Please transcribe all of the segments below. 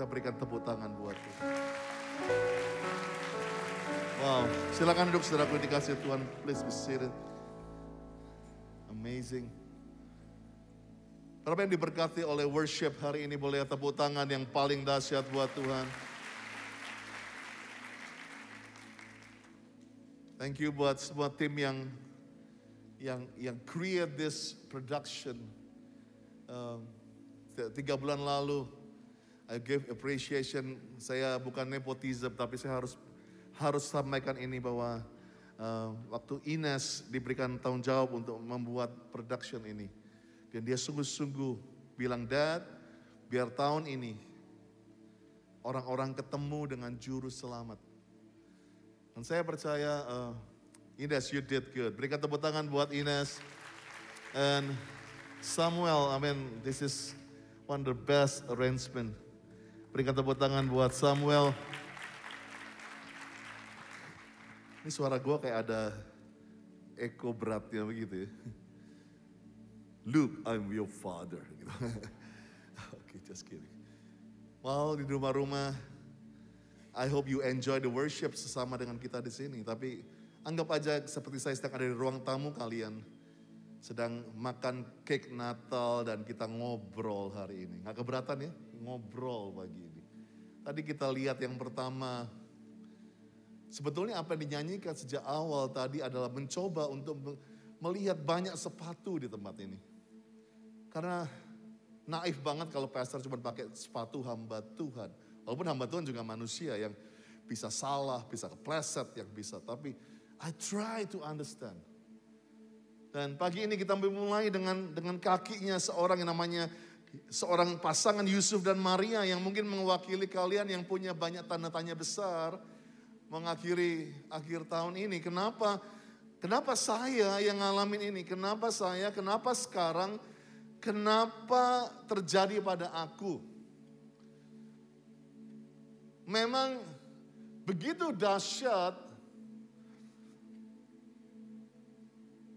Kita berikan tepuk tangan buat Tuhan. Wow, silakan duduk saudaraku dikasih Tuhan. Please be seated. Amazing. Berapa yang diberkati oleh worship hari ini boleh tepuk tangan yang paling dahsyat buat Tuhan. Thank you buat semua tim yang yang yang create this production. Um, tiga bulan lalu, I give appreciation. Saya bukan nepotism, tapi saya harus harus sampaikan ini bahwa uh, waktu Ines diberikan tanggung jawab untuk membuat production ini, dan dia sungguh-sungguh bilang, Dad, biar tahun ini orang-orang ketemu dengan juru selamat. Dan saya percaya uh, Ines, you did good. Berikan tepuk tangan buat Ines. And Samuel, I mean, this is one of the best arrangement. Berikan tepuk tangan buat Samuel. Ini suara gue kayak ada eko beratnya begitu ya. Luke, I'm your father. Gitu. Oke, okay, just kidding. Well, di rumah-rumah, I hope you enjoy the worship sesama dengan kita di sini. Tapi anggap aja seperti saya sedang ada di ruang tamu kalian. Sedang makan cake Natal dan kita ngobrol hari ini. Gak keberatan ya? Ngobrol pagi ini. Tadi kita lihat yang pertama, sebetulnya apa yang dinyanyikan sejak awal tadi adalah mencoba untuk melihat banyak sepatu di tempat ini. Karena naif banget kalau pastor cuma pakai sepatu hamba Tuhan. Walaupun hamba Tuhan juga manusia yang bisa salah, bisa kepleset, yang bisa. Tapi I try to understand. Dan pagi ini kita mulai dengan dengan kakinya seorang yang namanya seorang pasangan Yusuf dan Maria yang mungkin mewakili kalian yang punya banyak tanda tanya besar mengakhiri akhir tahun ini. Kenapa? Kenapa saya yang ngalamin ini? Kenapa saya? Kenapa sekarang? Kenapa terjadi pada aku? Memang begitu dahsyat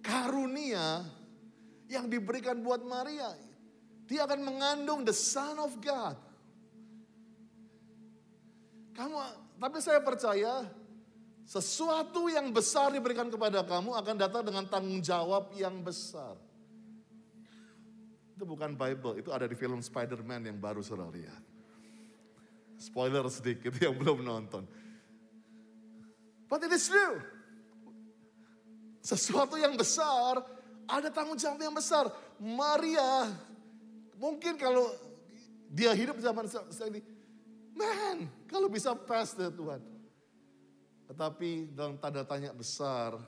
karunia yang diberikan buat Maria. Dia akan mengandung the Son of God. Kamu, tapi saya percaya sesuatu yang besar diberikan kepada kamu akan datang dengan tanggung jawab yang besar. Itu bukan Bible, itu ada di film Spider-Man yang baru saudara lihat. Spoiler sedikit yang belum nonton. But it is true. Sesuatu yang besar, ada tanggung jawab yang besar. Maria, mungkin kalau dia hidup zaman saya ini, man, kalau bisa pass deh Tuhan. Tetapi dalam tanda tanya besar,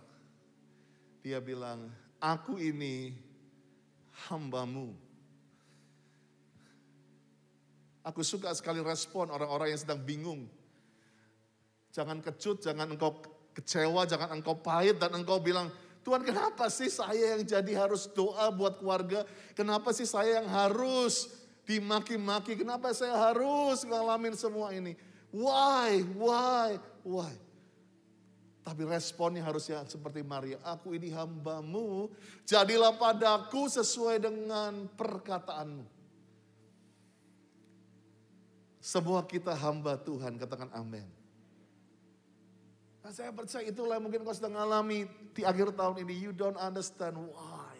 dia bilang, aku ini hambamu. Aku suka sekali respon orang-orang yang sedang bingung. Jangan kecut, jangan engkau kecewa, jangan engkau pahit dan engkau bilang, Tuhan kenapa sih saya yang jadi harus doa buat keluarga? Kenapa sih saya yang harus dimaki-maki? Kenapa saya harus ngalamin semua ini? Why? Why? Why? Tapi responnya harusnya seperti Maria. Aku ini hambamu, jadilah padaku sesuai dengan perkataanmu. Semua kita hamba Tuhan, katakan amin. Nah, saya percaya itulah mungkin kau sedang alami di akhir tahun ini. You don't understand why.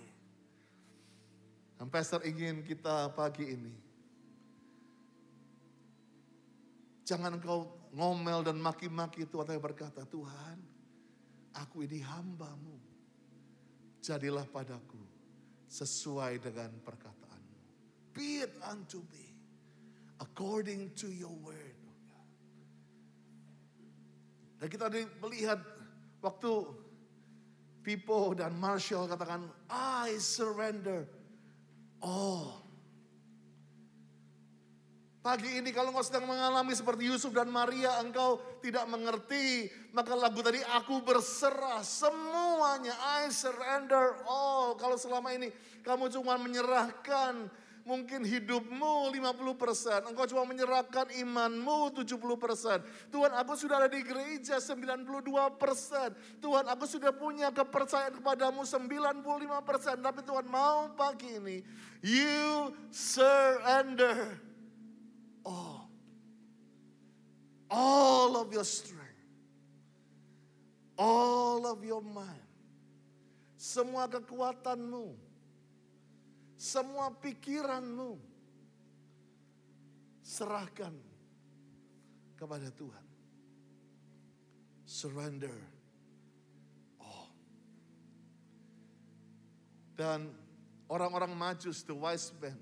Dan Pastor ingin kita pagi ini. Jangan kau ngomel dan maki-maki Tuhan yang berkata, Tuhan aku ini hambamu. Jadilah padaku sesuai dengan perkataanmu. Be it unto me according to your word. Dan kita melihat waktu Pipo dan Marshall katakan, I surrender all. Pagi ini kalau engkau sedang mengalami seperti Yusuf dan Maria, engkau tidak mengerti. Maka lagu tadi, aku berserah semuanya. I surrender all. Kalau selama ini kamu cuma menyerahkan mungkin hidupmu 50%, engkau cuma menyerahkan imanmu 70%. Tuhan aku sudah ada di gereja 92%. Tuhan aku sudah punya kepercayaan kepadamu 95%. Tapi Tuhan mau pagi ini, you surrender. Oh, all of your strength, all of your mind, semua kekuatanmu, semua pikiranmu, serahkan kepada Tuhan. Surrender all. Dan orang-orang majus, the wise men,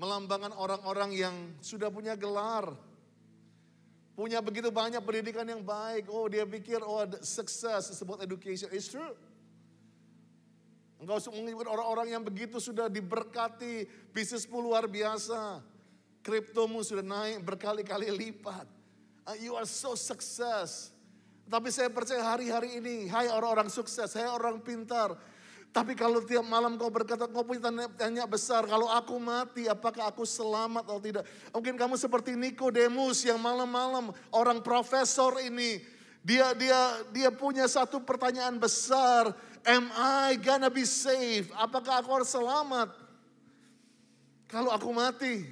melambangkan orang-orang yang sudah punya gelar, punya begitu banyak pendidikan yang baik. Oh dia pikir oh sukses is about education. It's true. Engkau mengikut orang-orang yang begitu sudah diberkati, bisnismu luar biasa. Kriptomu sudah naik berkali-kali lipat. Uh, you are so success. Tapi saya percaya hari-hari ini, hai orang-orang sukses, hai orang pintar. Tapi kalau tiap malam kau berkata, kau punya tanya, tanya besar, kalau aku mati, apakah aku selamat atau tidak? Mungkin kamu seperti Nikodemus yang malam-malam orang profesor ini, dia dia dia punya satu pertanyaan besar. Am I gonna be safe? Apakah aku harus selamat? Kalau aku mati,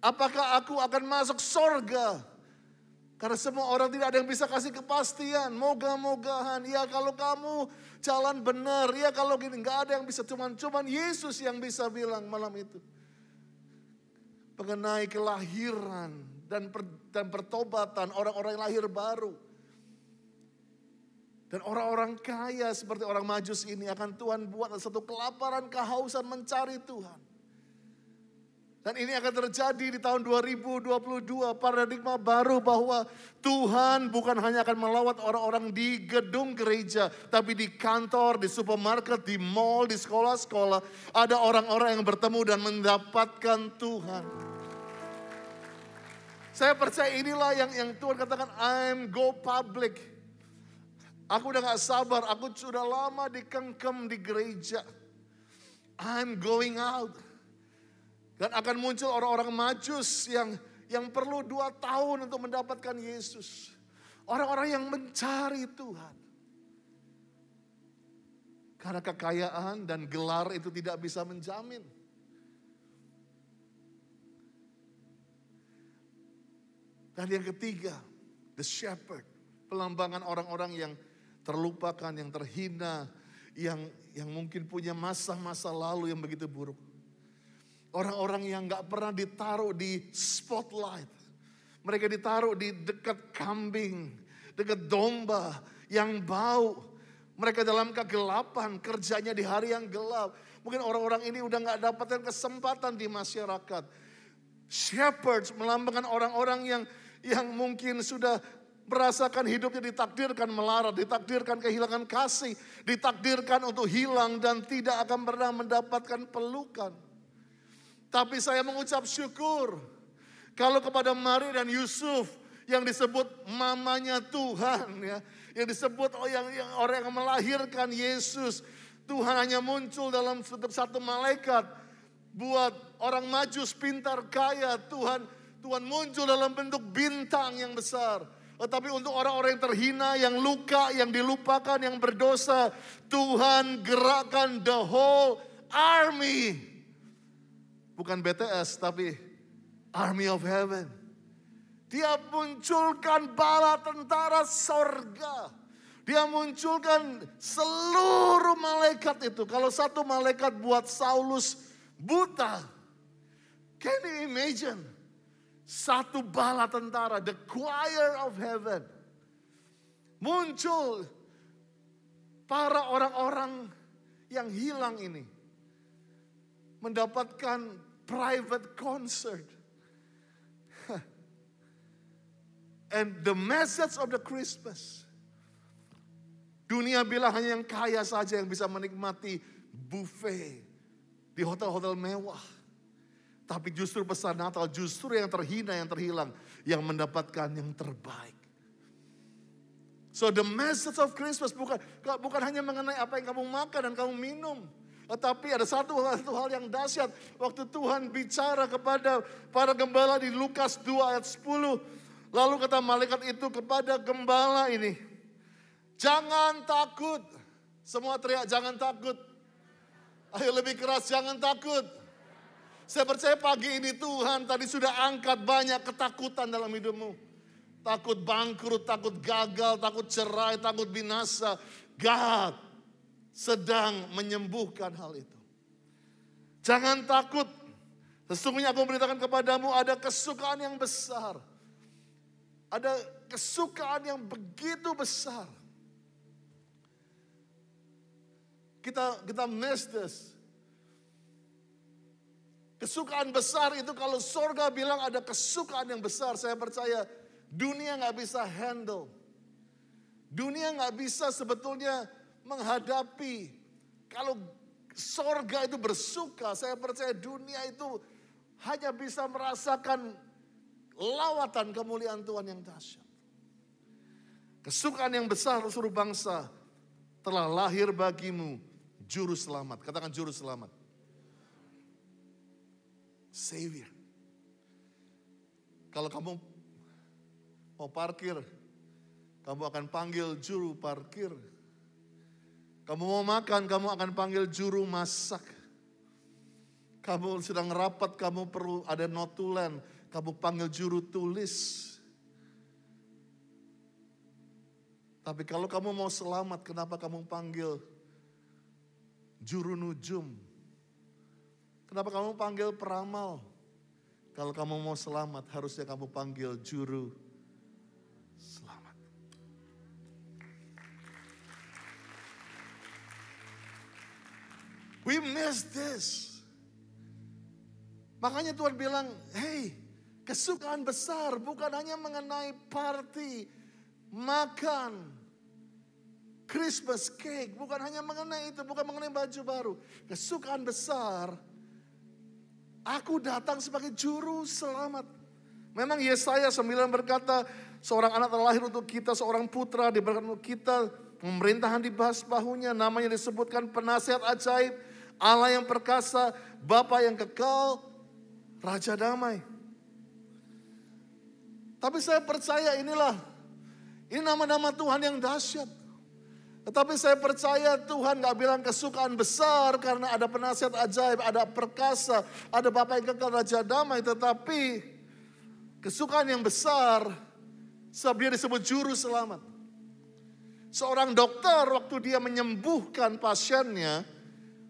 apakah aku akan masuk sorga? Karena semua orang tidak ada yang bisa kasih kepastian. Moga-mogahan. Ya kalau kamu jalan benar. Ya kalau gini. Nggak ada yang bisa. Cuman, cuman Yesus yang bisa bilang malam itu. Mengenai kelahiran dan, per, dan pertobatan orang-orang yang lahir baru. Dan orang-orang kaya seperti orang majus ini akan Tuhan buat satu kelaparan, kehausan mencari Tuhan. Dan ini akan terjadi di tahun 2022 paradigma baru bahwa Tuhan bukan hanya akan melawat orang-orang di gedung gereja, tapi di kantor, di supermarket, di mall, di sekolah-sekolah ada orang-orang yang bertemu dan mendapatkan Tuhan. Saya percaya inilah yang yang Tuhan katakan I'm go public. Aku udah gak sabar, aku sudah lama dikengkem di gereja. I'm going out. Dan akan muncul orang-orang majus yang yang perlu dua tahun untuk mendapatkan Yesus. Orang-orang yang mencari Tuhan. Karena kekayaan dan gelar itu tidak bisa menjamin. Dan yang ketiga, the shepherd. Pelambangan orang-orang yang terlupakan, yang terhina, yang yang mungkin punya masa-masa lalu yang begitu buruk. Orang-orang yang gak pernah ditaruh di spotlight. Mereka ditaruh di dekat kambing, dekat domba yang bau. Mereka dalam kegelapan, kerjanya di hari yang gelap. Mungkin orang-orang ini udah gak dapatkan kesempatan di masyarakat. Shepherds melambangkan orang-orang yang yang mungkin sudah merasakan hidupnya ditakdirkan melarat, ditakdirkan kehilangan kasih, ditakdirkan untuk hilang dan tidak akan pernah mendapatkan pelukan. Tapi saya mengucap syukur kalau kepada Mari dan Yusuf yang disebut mamanya Tuhan ya, yang disebut oh yang, yang orang yang melahirkan Yesus, Tuhan hanya muncul dalam satu malaikat buat orang majus pintar kaya Tuhan Tuhan muncul dalam bentuk bintang yang besar. Tetapi untuk orang-orang yang terhina, yang luka, yang dilupakan, yang berdosa, Tuhan gerakkan the whole army Bukan BTS tapi Army of Heaven. Dia munculkan bala tentara sorga. Dia munculkan seluruh malaikat itu. Kalau satu malaikat buat Saulus buta. Can you imagine? Satu bala tentara, the choir of heaven. Muncul para orang-orang yang hilang ini. Mendapatkan private concert. And the message of the Christmas. Dunia bilang hanya yang kaya saja yang bisa menikmati buffet di hotel-hotel mewah. Tapi justru pesan Natal justru yang terhina, yang terhilang, yang mendapatkan yang terbaik. So the message of Christmas bukan bukan hanya mengenai apa yang kamu makan dan kamu minum. Tetapi ada satu satu hal yang dahsyat. Waktu Tuhan bicara kepada para gembala di Lukas 2 ayat 10. Lalu kata malaikat itu kepada gembala ini. Jangan takut. Semua teriak jangan takut. Ayo lebih keras jangan takut. Saya percaya pagi ini Tuhan tadi sudah angkat banyak ketakutan dalam hidupmu. takut bangkrut, takut gagal, takut cerai, takut binasa. God sedang menyembuhkan hal itu. Jangan takut. Sesungguhnya aku memberitakan kepadamu ada kesukaan yang besar. Ada kesukaan yang begitu besar. Kita kita miss this. Kesukaan besar itu kalau sorga bilang ada kesukaan yang besar, saya percaya dunia nggak bisa handle. Dunia nggak bisa sebetulnya menghadapi. Kalau sorga itu bersuka, saya percaya dunia itu hanya bisa merasakan lawatan kemuliaan Tuhan yang dahsyat. Kesukaan yang besar seluruh bangsa telah lahir bagimu juru selamat. Katakan juru selamat. Savior. Kalau kamu mau parkir, kamu akan panggil juru parkir. Kamu mau makan, kamu akan panggil juru masak. Kamu sedang rapat, kamu perlu ada notulen, kamu panggil juru tulis. Tapi kalau kamu mau selamat, kenapa kamu panggil juru nujum? Kenapa kamu panggil peramal? Kalau kamu mau selamat, harusnya kamu panggil juru selamat. We miss this. Makanya Tuhan bilang, hey, kesukaan besar bukan hanya mengenai party, makan, Christmas cake, bukan hanya mengenai itu, bukan mengenai baju baru. Kesukaan besar Aku datang sebagai juru selamat. Memang Yesaya 9 berkata, seorang anak terlahir untuk kita, seorang putra diberikan untuk kita, pemerintahan di bahunya, namanya disebutkan penasihat ajaib, Allah yang perkasa, Bapa yang kekal, Raja damai. Tapi saya percaya inilah, ini nama-nama Tuhan yang dahsyat. Tetapi saya percaya Tuhan gak bilang kesukaan besar karena ada penasihat ajaib, ada perkasa, ada Bapak yang kekal Raja Damai. Tetapi kesukaan yang besar sebab dia disebut juru selamat. Seorang dokter waktu dia menyembuhkan pasiennya,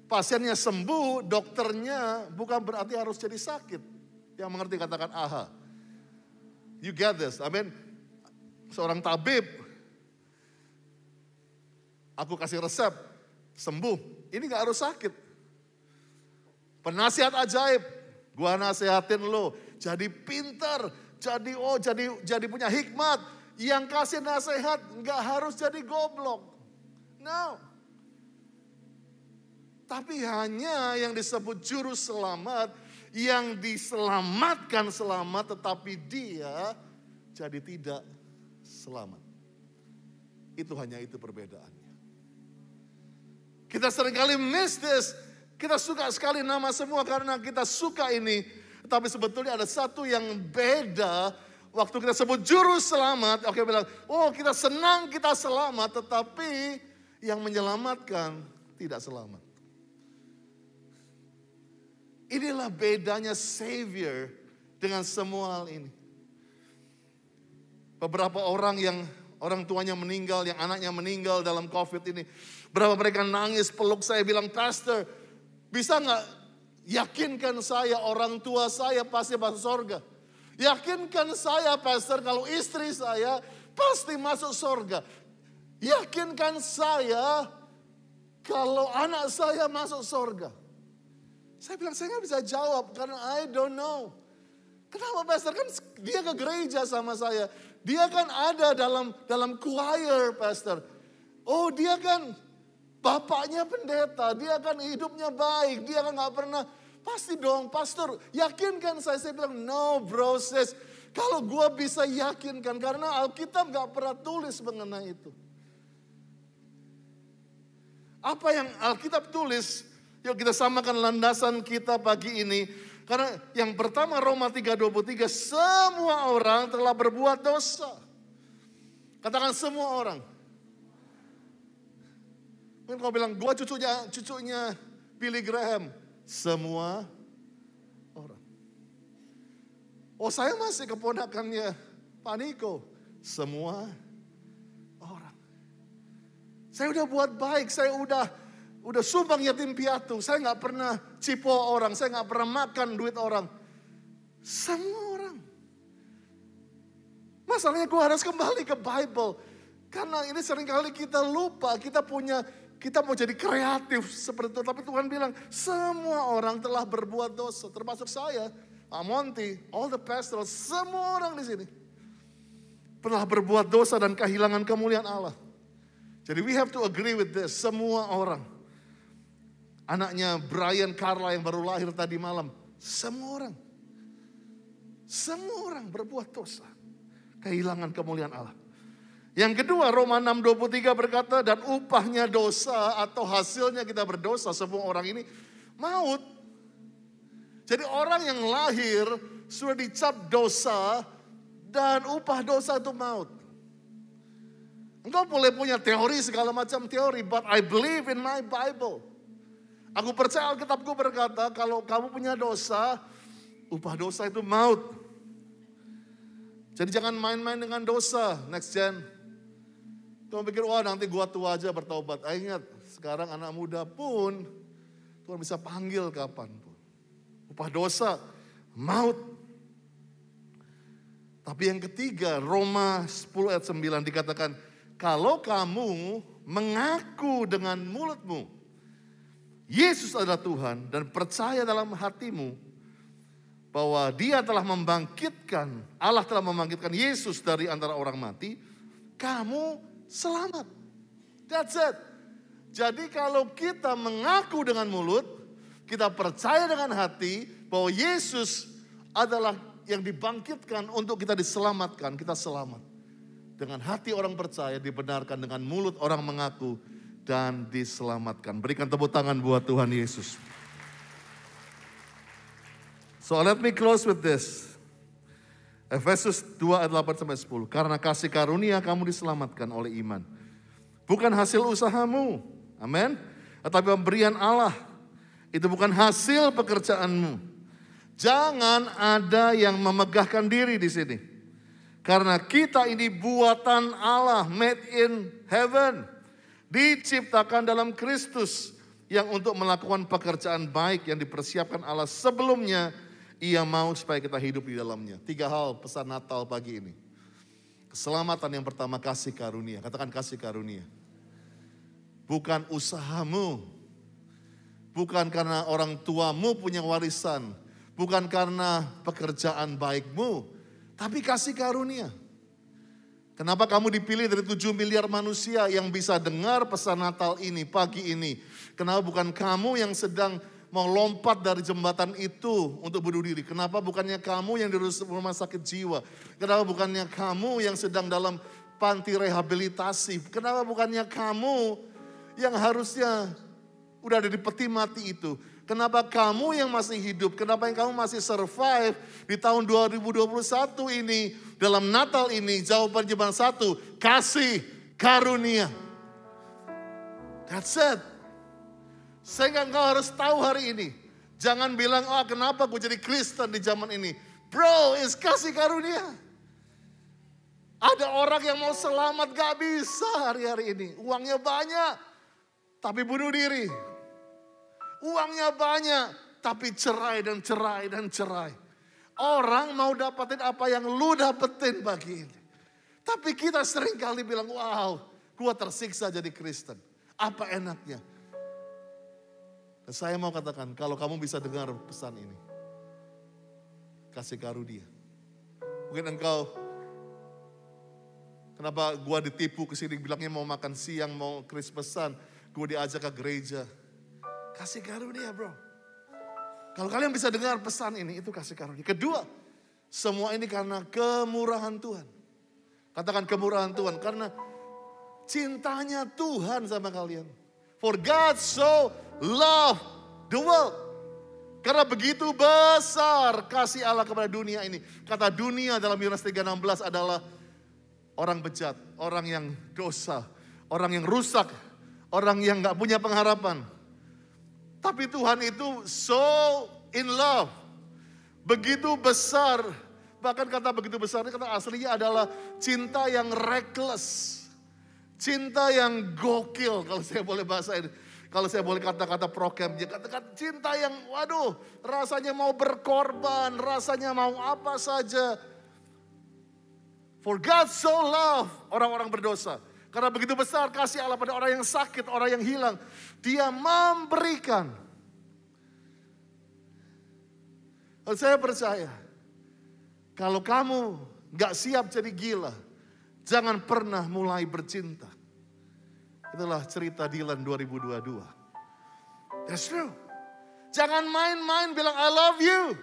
pasiennya sembuh, dokternya bukan berarti harus jadi sakit. Yang mengerti katakan aha. You get this, mean, seorang tabib Aku kasih resep, sembuh. Ini gak harus sakit. Penasihat ajaib, gua nasihatin lo, jadi pintar, jadi oh jadi jadi punya hikmat. Yang kasih nasihat gak harus jadi goblok. No. Tapi hanya yang disebut juru selamat, yang diselamatkan selamat tetapi dia jadi tidak selamat. Itu hanya itu perbedaan. Kita sering kali miss this. Kita suka sekali nama semua karena kita suka ini. Tapi sebetulnya ada satu yang beda. Waktu kita sebut juru selamat, oke bilang, oh kita senang kita selamat, tetapi yang menyelamatkan tidak selamat. Inilah bedanya Savior dengan semua hal ini. Beberapa orang yang orang tuanya meninggal, yang anaknya meninggal dalam COVID ini. Berapa mereka nangis peluk saya bilang, Pastor, bisa nggak yakinkan saya orang tua saya pasti masuk surga. Yakinkan saya Pastor kalau istri saya pasti masuk surga. Yakinkan saya kalau anak saya masuk surga. Saya bilang saya nggak bisa jawab karena I don't know. Kenapa Pastor kan dia ke gereja sama saya. Dia kan ada dalam dalam choir Pastor. Oh dia kan Bapaknya pendeta, dia kan hidupnya baik, dia kan gak pernah. Pasti dong, pastor, yakinkan saya. Saya bilang, no bro. Kalau gue bisa yakinkan, karena Alkitab gak pernah tulis mengenai itu. Apa yang Alkitab tulis, yuk kita samakan landasan kita pagi ini. Karena yang pertama Roma 3.23, semua orang telah berbuat dosa. Katakan semua orang. Mungkin kau bilang, gua cucunya, cucunya Billy Graham. Semua orang. Oh saya masih keponakannya Pak Niko. semua orang. Saya udah buat baik, saya udah udah sumbang yatim piatu, saya nggak pernah cipo orang, saya nggak pernah makan duit orang. Semua orang. Masalahnya gue harus kembali ke Bible. Karena ini sering kali kita lupa, kita punya, kita mau jadi kreatif seperti itu. Tapi Tuhan bilang, semua orang telah berbuat dosa, termasuk saya, Pak Monty, all the pastors, semua orang di sini. Telah berbuat dosa dan kehilangan kemuliaan Allah. Jadi we have to agree with this, semua orang. Anaknya Brian Carla yang baru lahir tadi malam, semua orang. Semua orang berbuat dosa. Kehilangan kemuliaan Allah. Yang kedua Roma 6:23 berkata dan upahnya dosa atau hasilnya kita berdosa semua orang ini maut. Jadi orang yang lahir sudah dicap dosa dan upah dosa itu maut. Engkau boleh punya teori segala macam teori, but I believe in my Bible. Aku percaya Alkitabku berkata kalau kamu punya dosa, upah dosa itu maut. Jadi jangan main-main dengan dosa, next gen. Tuhan pikir, wah nanti gua tua aja bertobat. Ah, ingat, sekarang anak muda pun Tuhan bisa panggil kapan pun. Upah dosa, maut. Tapi yang ketiga, Roma 10 ayat 9 dikatakan, kalau kamu mengaku dengan mulutmu, Yesus adalah Tuhan dan percaya dalam hatimu bahwa dia telah membangkitkan, Allah telah membangkitkan Yesus dari antara orang mati, kamu selamat. That's it. Jadi kalau kita mengaku dengan mulut, kita percaya dengan hati bahwa Yesus adalah yang dibangkitkan untuk kita diselamatkan, kita selamat. Dengan hati orang percaya dibenarkan, dengan mulut orang mengaku dan diselamatkan. Berikan tepuk tangan buat Tuhan Yesus. So let me close with this. Efesus 2 ayat 8 sampai 10. Karena kasih karunia kamu diselamatkan oleh iman. Bukan hasil usahamu. Amin. Tetapi pemberian Allah. Itu bukan hasil pekerjaanmu. Jangan ada yang memegahkan diri di sini. Karena kita ini buatan Allah, made in heaven. Diciptakan dalam Kristus yang untuk melakukan pekerjaan baik yang dipersiapkan Allah sebelumnya ia mau supaya kita hidup di dalamnya. Tiga hal pesan Natal pagi ini. Keselamatan yang pertama kasih karunia. Katakan kasih karunia. Bukan usahamu. Bukan karena orang tuamu punya warisan. Bukan karena pekerjaan baikmu. Tapi kasih karunia. Kenapa kamu dipilih dari 7 miliar manusia yang bisa dengar pesan Natal ini pagi ini? Kenapa bukan kamu yang sedang mau lompat dari jembatan itu untuk bunuh diri? Kenapa bukannya kamu yang di rumah sakit jiwa? Kenapa bukannya kamu yang sedang dalam panti rehabilitasi? Kenapa bukannya kamu yang harusnya udah ada di peti mati itu? Kenapa kamu yang masih hidup? Kenapa yang kamu masih survive di tahun 2021 ini? Dalam Natal ini jawaban cuma satu. Kasih karunia. That's it. Sehingga engkau harus tahu hari ini. Jangan bilang, oh kenapa gue jadi Kristen di zaman ini. Bro, is kasih karunia. Ada orang yang mau selamat gak bisa hari-hari ini. Uangnya banyak, tapi bunuh diri. Uangnya banyak, tapi cerai dan cerai dan cerai. Orang mau dapetin apa yang lu dapetin pagi ini. Tapi kita sering kali bilang, wow, gua tersiksa jadi Kristen. Apa enaknya? Saya mau katakan, kalau kamu bisa dengar pesan ini, kasih karunia. Mungkin engkau, kenapa gua ditipu ke sini bilangnya mau makan siang, mau Christmasan, gua diajak ke gereja. Kasih karunia bro. Kalau kalian bisa dengar pesan ini, itu kasih karunia. Kedua, semua ini karena kemurahan Tuhan. Katakan kemurahan Tuhan, karena cintanya Tuhan sama kalian. For God so love the world. Karena begitu besar kasih Allah kepada dunia ini. Kata dunia dalam Yohanes 3:16 adalah orang bejat, orang yang dosa, orang yang rusak, orang yang gak punya pengharapan. Tapi Tuhan itu so in love. Begitu besar Bahkan kata begitu besar, kata aslinya adalah cinta yang reckless. Cinta yang gokil kalau saya boleh bahasa ini. Kalau saya boleh kata-kata prokem, dia katakan cinta yang waduh rasanya mau berkorban, rasanya mau apa saja. For God so love orang-orang berdosa. Karena begitu besar kasih Allah pada orang yang sakit, orang yang hilang. Dia memberikan. Dan saya percaya, kalau kamu gak siap jadi gila, jangan pernah mulai bercinta. Itulah cerita Dylan 2022. That's true. Jangan main-main bilang I love you.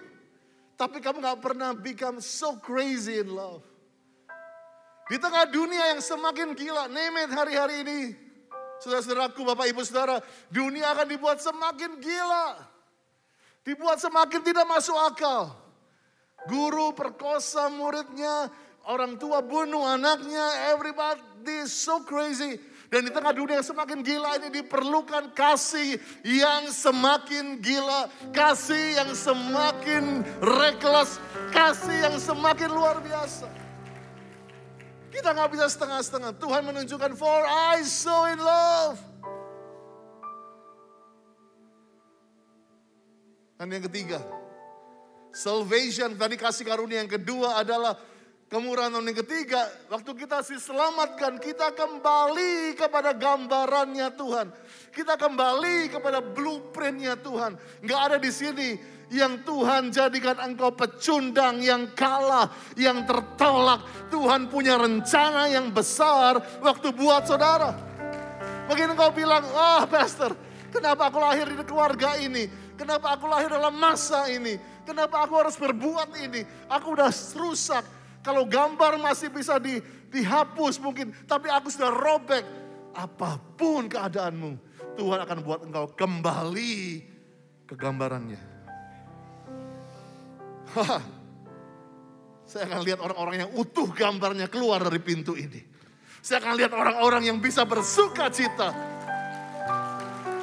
Tapi kamu gak pernah become so crazy in love. Di tengah dunia yang semakin gila, name it hari-hari ini. Saudara-saudaraku, Bapak Ibu Saudara, dunia akan dibuat semakin gila. Dibuat semakin tidak masuk akal. Guru perkosa muridnya, orang tua bunuh anaknya, everybody so crazy. Dan di tengah dunia yang semakin gila ini diperlukan kasih yang semakin gila. Kasih yang semakin reckless. Kasih yang semakin luar biasa. Kita nggak bisa setengah-setengah. Tuhan menunjukkan for I so in love. Dan yang ketiga, salvation tadi kasih karunia yang kedua adalah Kemurahan yang ketiga, waktu kita diselamatkan, kita kembali kepada gambarannya Tuhan. Kita kembali kepada blueprintnya Tuhan. Nggak ada di sini yang Tuhan jadikan engkau pecundang, yang kalah, yang tertolak. Tuhan punya rencana yang besar waktu buat saudara. Mungkin engkau bilang, oh pastor, kenapa aku lahir di keluarga ini? Kenapa aku lahir dalam masa ini? Kenapa aku harus berbuat ini? Aku udah rusak kalau gambar masih bisa di, dihapus mungkin, tapi aku sudah robek. Apa pun keadaanmu, Tuhan akan buat engkau kembali ke gambarannya. Saya akan lihat orang-orang yang utuh gambarnya keluar dari pintu ini. Saya akan lihat orang-orang yang bisa bersuka cita.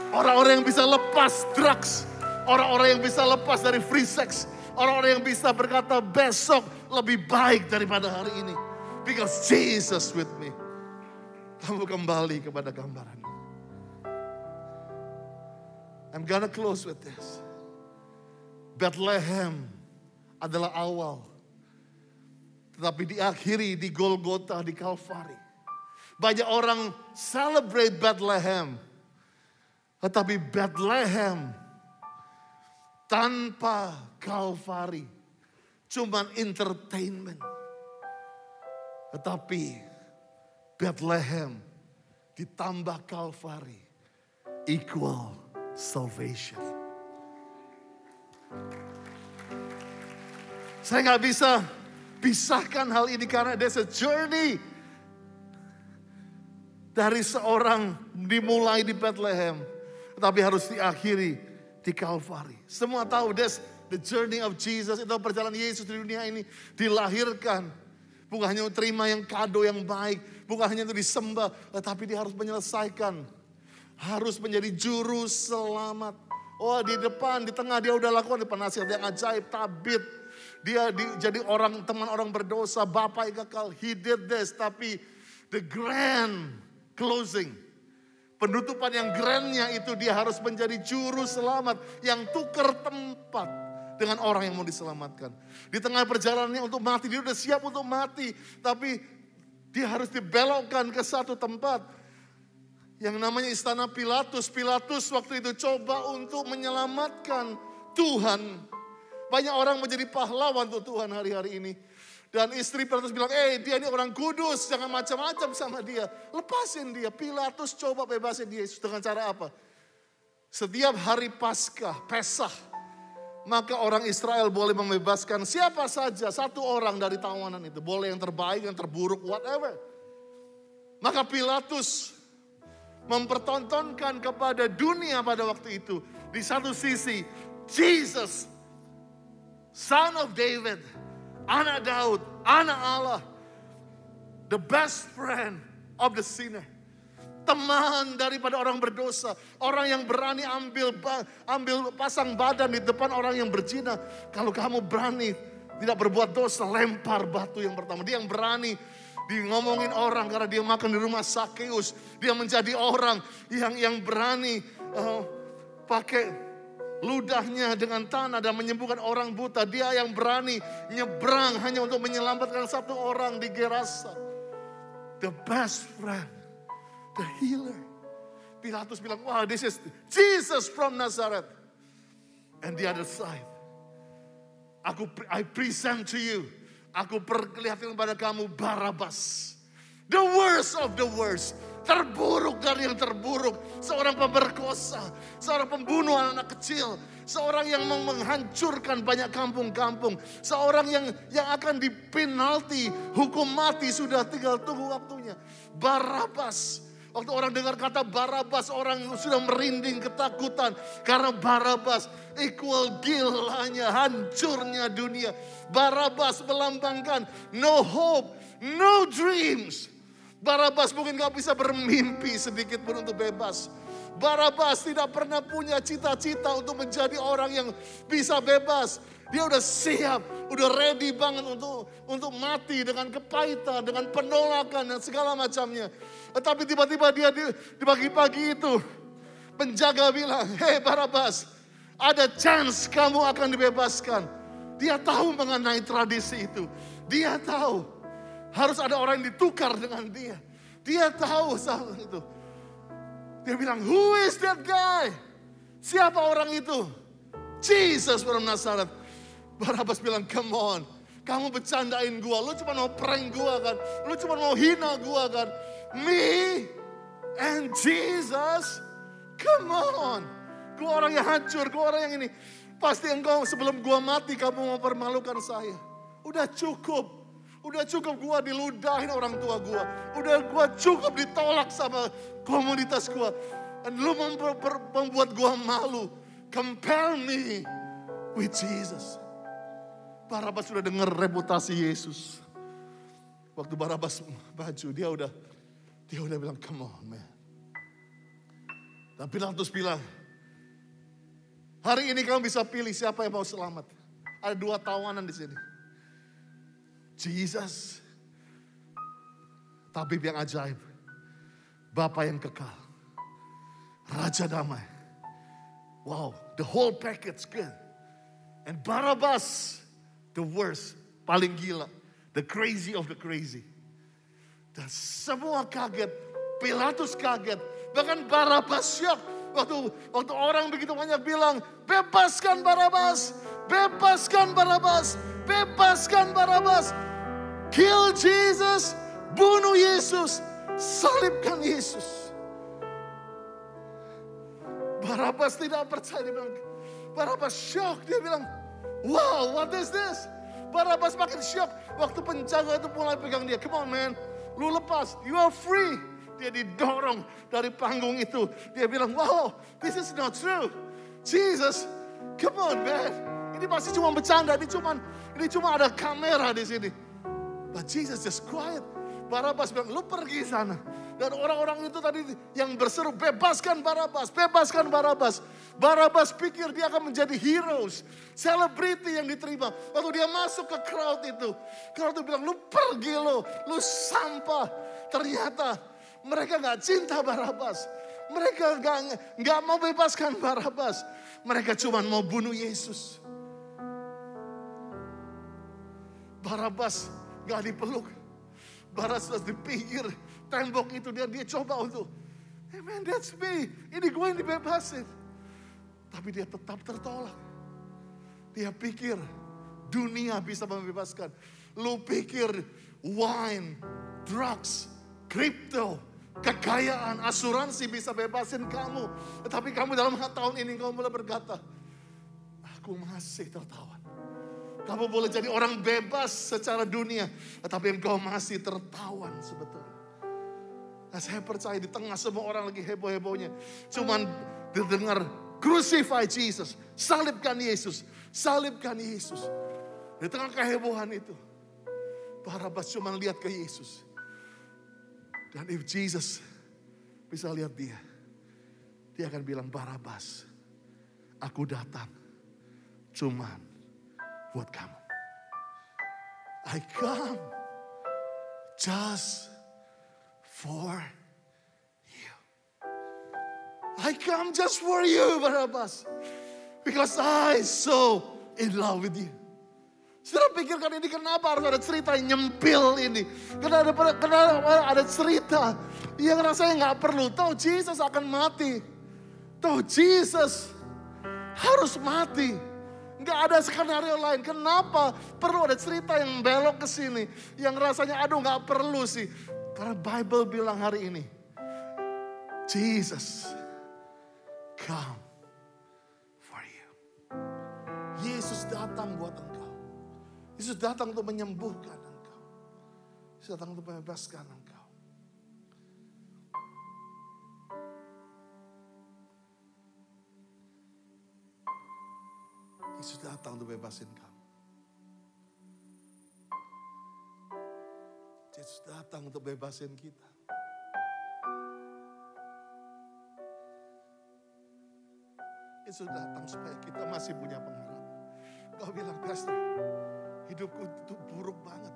Orang-orang yang bisa lepas drugs. Orang-orang yang bisa lepas dari free sex. Orang-orang yang bisa berkata besok lebih baik daripada hari ini. Because Jesus with me. Kamu kembali kepada gambaran. I'm gonna close with this. Bethlehem adalah awal. Tetapi diakhiri di Golgota, di Kalvari. Banyak orang celebrate Bethlehem. Tetapi Bethlehem tanpa Kalvari cuman entertainment. Tetapi Bethlehem ditambah Calvary equal salvation. Saya nggak bisa pisahkan hal ini karena there's a journey dari seorang dimulai di Bethlehem, tetapi harus diakhiri di Calvary. Semua tahu there's the journey of Jesus itu perjalanan Yesus di dunia ini dilahirkan. Bukan hanya terima yang kado yang baik, bukan hanya untuk disembah, tetapi dia harus menyelesaikan. Harus menjadi juru selamat. Oh di depan, di tengah dia udah lakukan di penasihat yang ajaib, tabit. Dia di, jadi orang teman orang berdosa, bapak kekal. He did this, tapi the grand closing. Penutupan yang grandnya itu dia harus menjadi juru selamat yang tukar tempat dengan orang yang mau diselamatkan. Di tengah perjalanannya untuk mati, dia udah siap untuk mati. Tapi dia harus dibelokkan ke satu tempat. Yang namanya istana Pilatus. Pilatus waktu itu coba untuk menyelamatkan Tuhan. Banyak orang menjadi pahlawan untuk Tuhan hari-hari ini. Dan istri Pilatus bilang, eh dia ini orang kudus, jangan macam-macam sama dia. Lepasin dia. Pilatus coba bebasin dia dengan cara apa? Setiap hari Paskah, Pesah, maka orang Israel boleh membebaskan siapa saja, satu orang dari tawanan itu. Boleh yang terbaik, yang terburuk, whatever. Maka Pilatus mempertontonkan kepada dunia pada waktu itu. Di satu sisi, Jesus, son of David, anak Daud, anak Allah. The best friend of the sinner teman daripada orang berdosa, orang yang berani ambil ambil pasang badan di depan orang yang berzina. Kalau kamu berani tidak berbuat dosa, lempar batu yang pertama. Dia yang berani di ngomongin orang karena dia makan di rumah Sakeus. Dia menjadi orang yang yang berani uh, pakai ludahnya dengan tanah dan menyembuhkan orang buta. Dia yang berani nyebrang hanya untuk menyelamatkan satu orang di Gerasa. The best friend, the healer. Pilatus bilang, wah this is Jesus from Nazareth. And the other side, Aku I present to you. Aku perlihatkan kepada kamu Barabas. The worst of the worst. Terburuk dari yang terburuk. Seorang pemerkosa. Seorang pembunuh anak, kecil. Seorang yang menghancurkan banyak kampung-kampung. Seorang yang yang akan dipinalti. Hukum mati sudah tinggal tunggu waktunya. Barabas. Waktu orang dengar kata Barabas, orang sudah merinding ketakutan. Karena Barabas equal gilanya, hancurnya dunia. Barabas melambangkan no hope, no dreams. Barabas mungkin gak bisa bermimpi sedikit pun untuk bebas. Barabas tidak pernah punya cita-cita untuk menjadi orang yang bisa bebas. Dia udah siap, udah ready banget untuk untuk mati dengan kepahitan, dengan penolakan dan segala macamnya. Tetapi tiba-tiba dia di, di pagi-pagi itu penjaga bilang, "Hei Barabas, ada chance kamu akan dibebaskan." Dia tahu mengenai tradisi itu. Dia tahu harus ada orang yang ditukar dengan dia. Dia tahu soal itu. Dia bilang, "Who is that guy?" Siapa orang itu? Jesus from Nazareth. Barabas bilang, come on. Kamu bercandain gua, lu cuma mau prank gua kan. Lu cuma mau hina gua kan. Me and Jesus, come on. Gua orang yang hancur, gua orang yang ini. Pasti engkau sebelum gua mati kamu mau permalukan saya. Udah cukup. Udah cukup gua diludahin orang tua gua. Udah gua cukup ditolak sama komunitas gua. Dan lu membuat gua malu. Compare me with Jesus. Barabas sudah dengar reputasi Yesus. Waktu Barabas baju, dia udah dia udah bilang, come on man. Dan Pilatus bilang, hari ini kamu bisa pilih siapa yang mau selamat. Ada dua tawanan di sini. Jesus, tabib yang ajaib, Bapak yang kekal, Raja damai. Wow, the whole package good. And Barabas, the worst, paling gila, the crazy of the crazy. Dan semua kaget, Pilatus kaget, bahkan Barabas shock. Waktu, waktu orang begitu banyak bilang, bebaskan Barabas, bebaskan Barabas, bebaskan Barabas. Kill Jesus, bunuh Yesus, salibkan Yesus. Barabas tidak percaya, dia bilang, Barabas shock, dia bilang, Wow, what is this? Barabas makin shock. Waktu penjaga itu mulai pegang dia. Come on man, lu lepas. You are free. Dia didorong dari panggung itu. Dia bilang, wow, this is not true. Jesus, come on man. Ini pasti cuma bercanda. Ini cuma, ini cuma ada kamera di sini. But Jesus just quiet. Barabas bilang, lu pergi sana. Dan orang-orang itu tadi yang berseru, bebaskan Barabas, bebaskan Barabas. Barabas pikir dia akan menjadi heroes, selebriti yang diterima. Waktu dia masuk ke crowd itu, crowd itu bilang, lu pergi lo, lu sampah. Ternyata mereka gak cinta Barabas. Mereka gak, gak mau bebaskan Barabas. Mereka cuma mau bunuh Yesus. Barabas gak dipeluk. Barabas dipikir tembok itu dia dia coba untuk hey man that's me. Ini gue yang dibebasin. Tapi dia tetap tertolak. Dia pikir dunia bisa membebaskan. Lu pikir wine drugs crypto kekayaan asuransi bisa bebasin kamu. Tetapi kamu dalam tahun ini kamu mulai berkata aku masih tertawan kamu boleh jadi orang bebas secara dunia, tetapi engkau masih tertawan sebetulnya. Nah, saya percaya di tengah semua orang lagi heboh-hebohnya. Cuman didengar crucify Jesus. Salibkan Yesus. Salibkan Yesus. Di tengah kehebohan itu. Barabas cuma lihat ke Yesus. Dan if Jesus bisa lihat dia. Dia akan bilang Barabas. Aku datang cuman buat kamu. I come just for you. I come just for you, Barabbas. Because I so in love with you. Saudara pikirkan ini kenapa harus ada cerita yang nyempil ini. Karena ada, kenapa ada cerita yang rasanya nggak perlu. Tahu Jesus akan mati. Tahu Jesus harus mati. Nggak ada skenario lain. Kenapa perlu ada cerita yang belok ke sini. Yang rasanya aduh nggak perlu sih. Karena Bible bilang hari ini. Jesus come for you. Yesus datang buat engkau. Yesus datang untuk menyembuhkan engkau. Yesus datang untuk membebaskan engkau. Yesus datang untuk bebasin kamu. Yesus datang untuk bebasin kita. Yesus datang supaya kita masih punya pengharapan. Kau bilang, Pastor, hidupku itu buruk banget.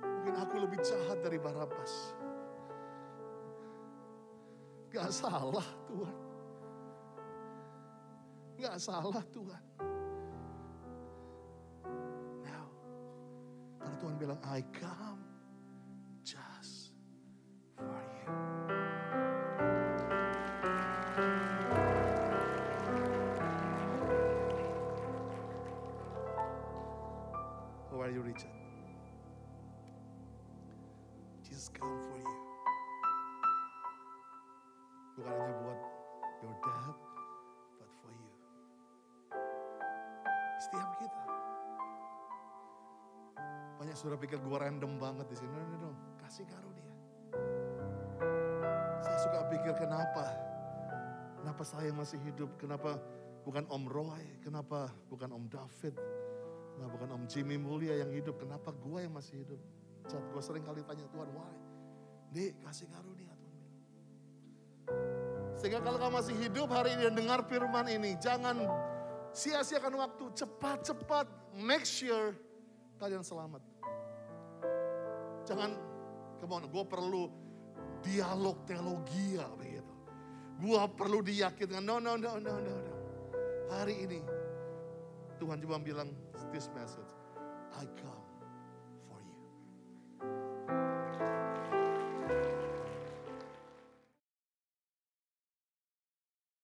Mungkin aku lebih jahat dari Barabas. Gak salah Tuhan. Gak salah Tuhan. Karena Tuhan bilang, I come just for you. How are you, Richard? Jesus come for you. Bukan hanya buat your dad, but for you. Setiap kita. Banyak sudah pikir gue random banget di sini. No, no, no. Kasih karunia. Saya suka pikir kenapa? Kenapa saya masih hidup? Kenapa bukan Om Roy? Kenapa bukan Om David? Kenapa bukan Om Jimmy Mulia yang hidup? Kenapa gue yang masih hidup? Saat gue sering kali tanya Tuhan, why? Dek, kasih karunia Tuhan. Sehingga kalau kamu masih hidup hari ini dan dengar firman ini, jangan sia-siakan waktu. Cepat-cepat make sure kalian selamat. Jangan, come on, gue perlu dialog teologi ya begitu. Gue perlu diyakinkan, no, no, no, no, no, no. Hari ini Tuhan cuma bilang this message, I come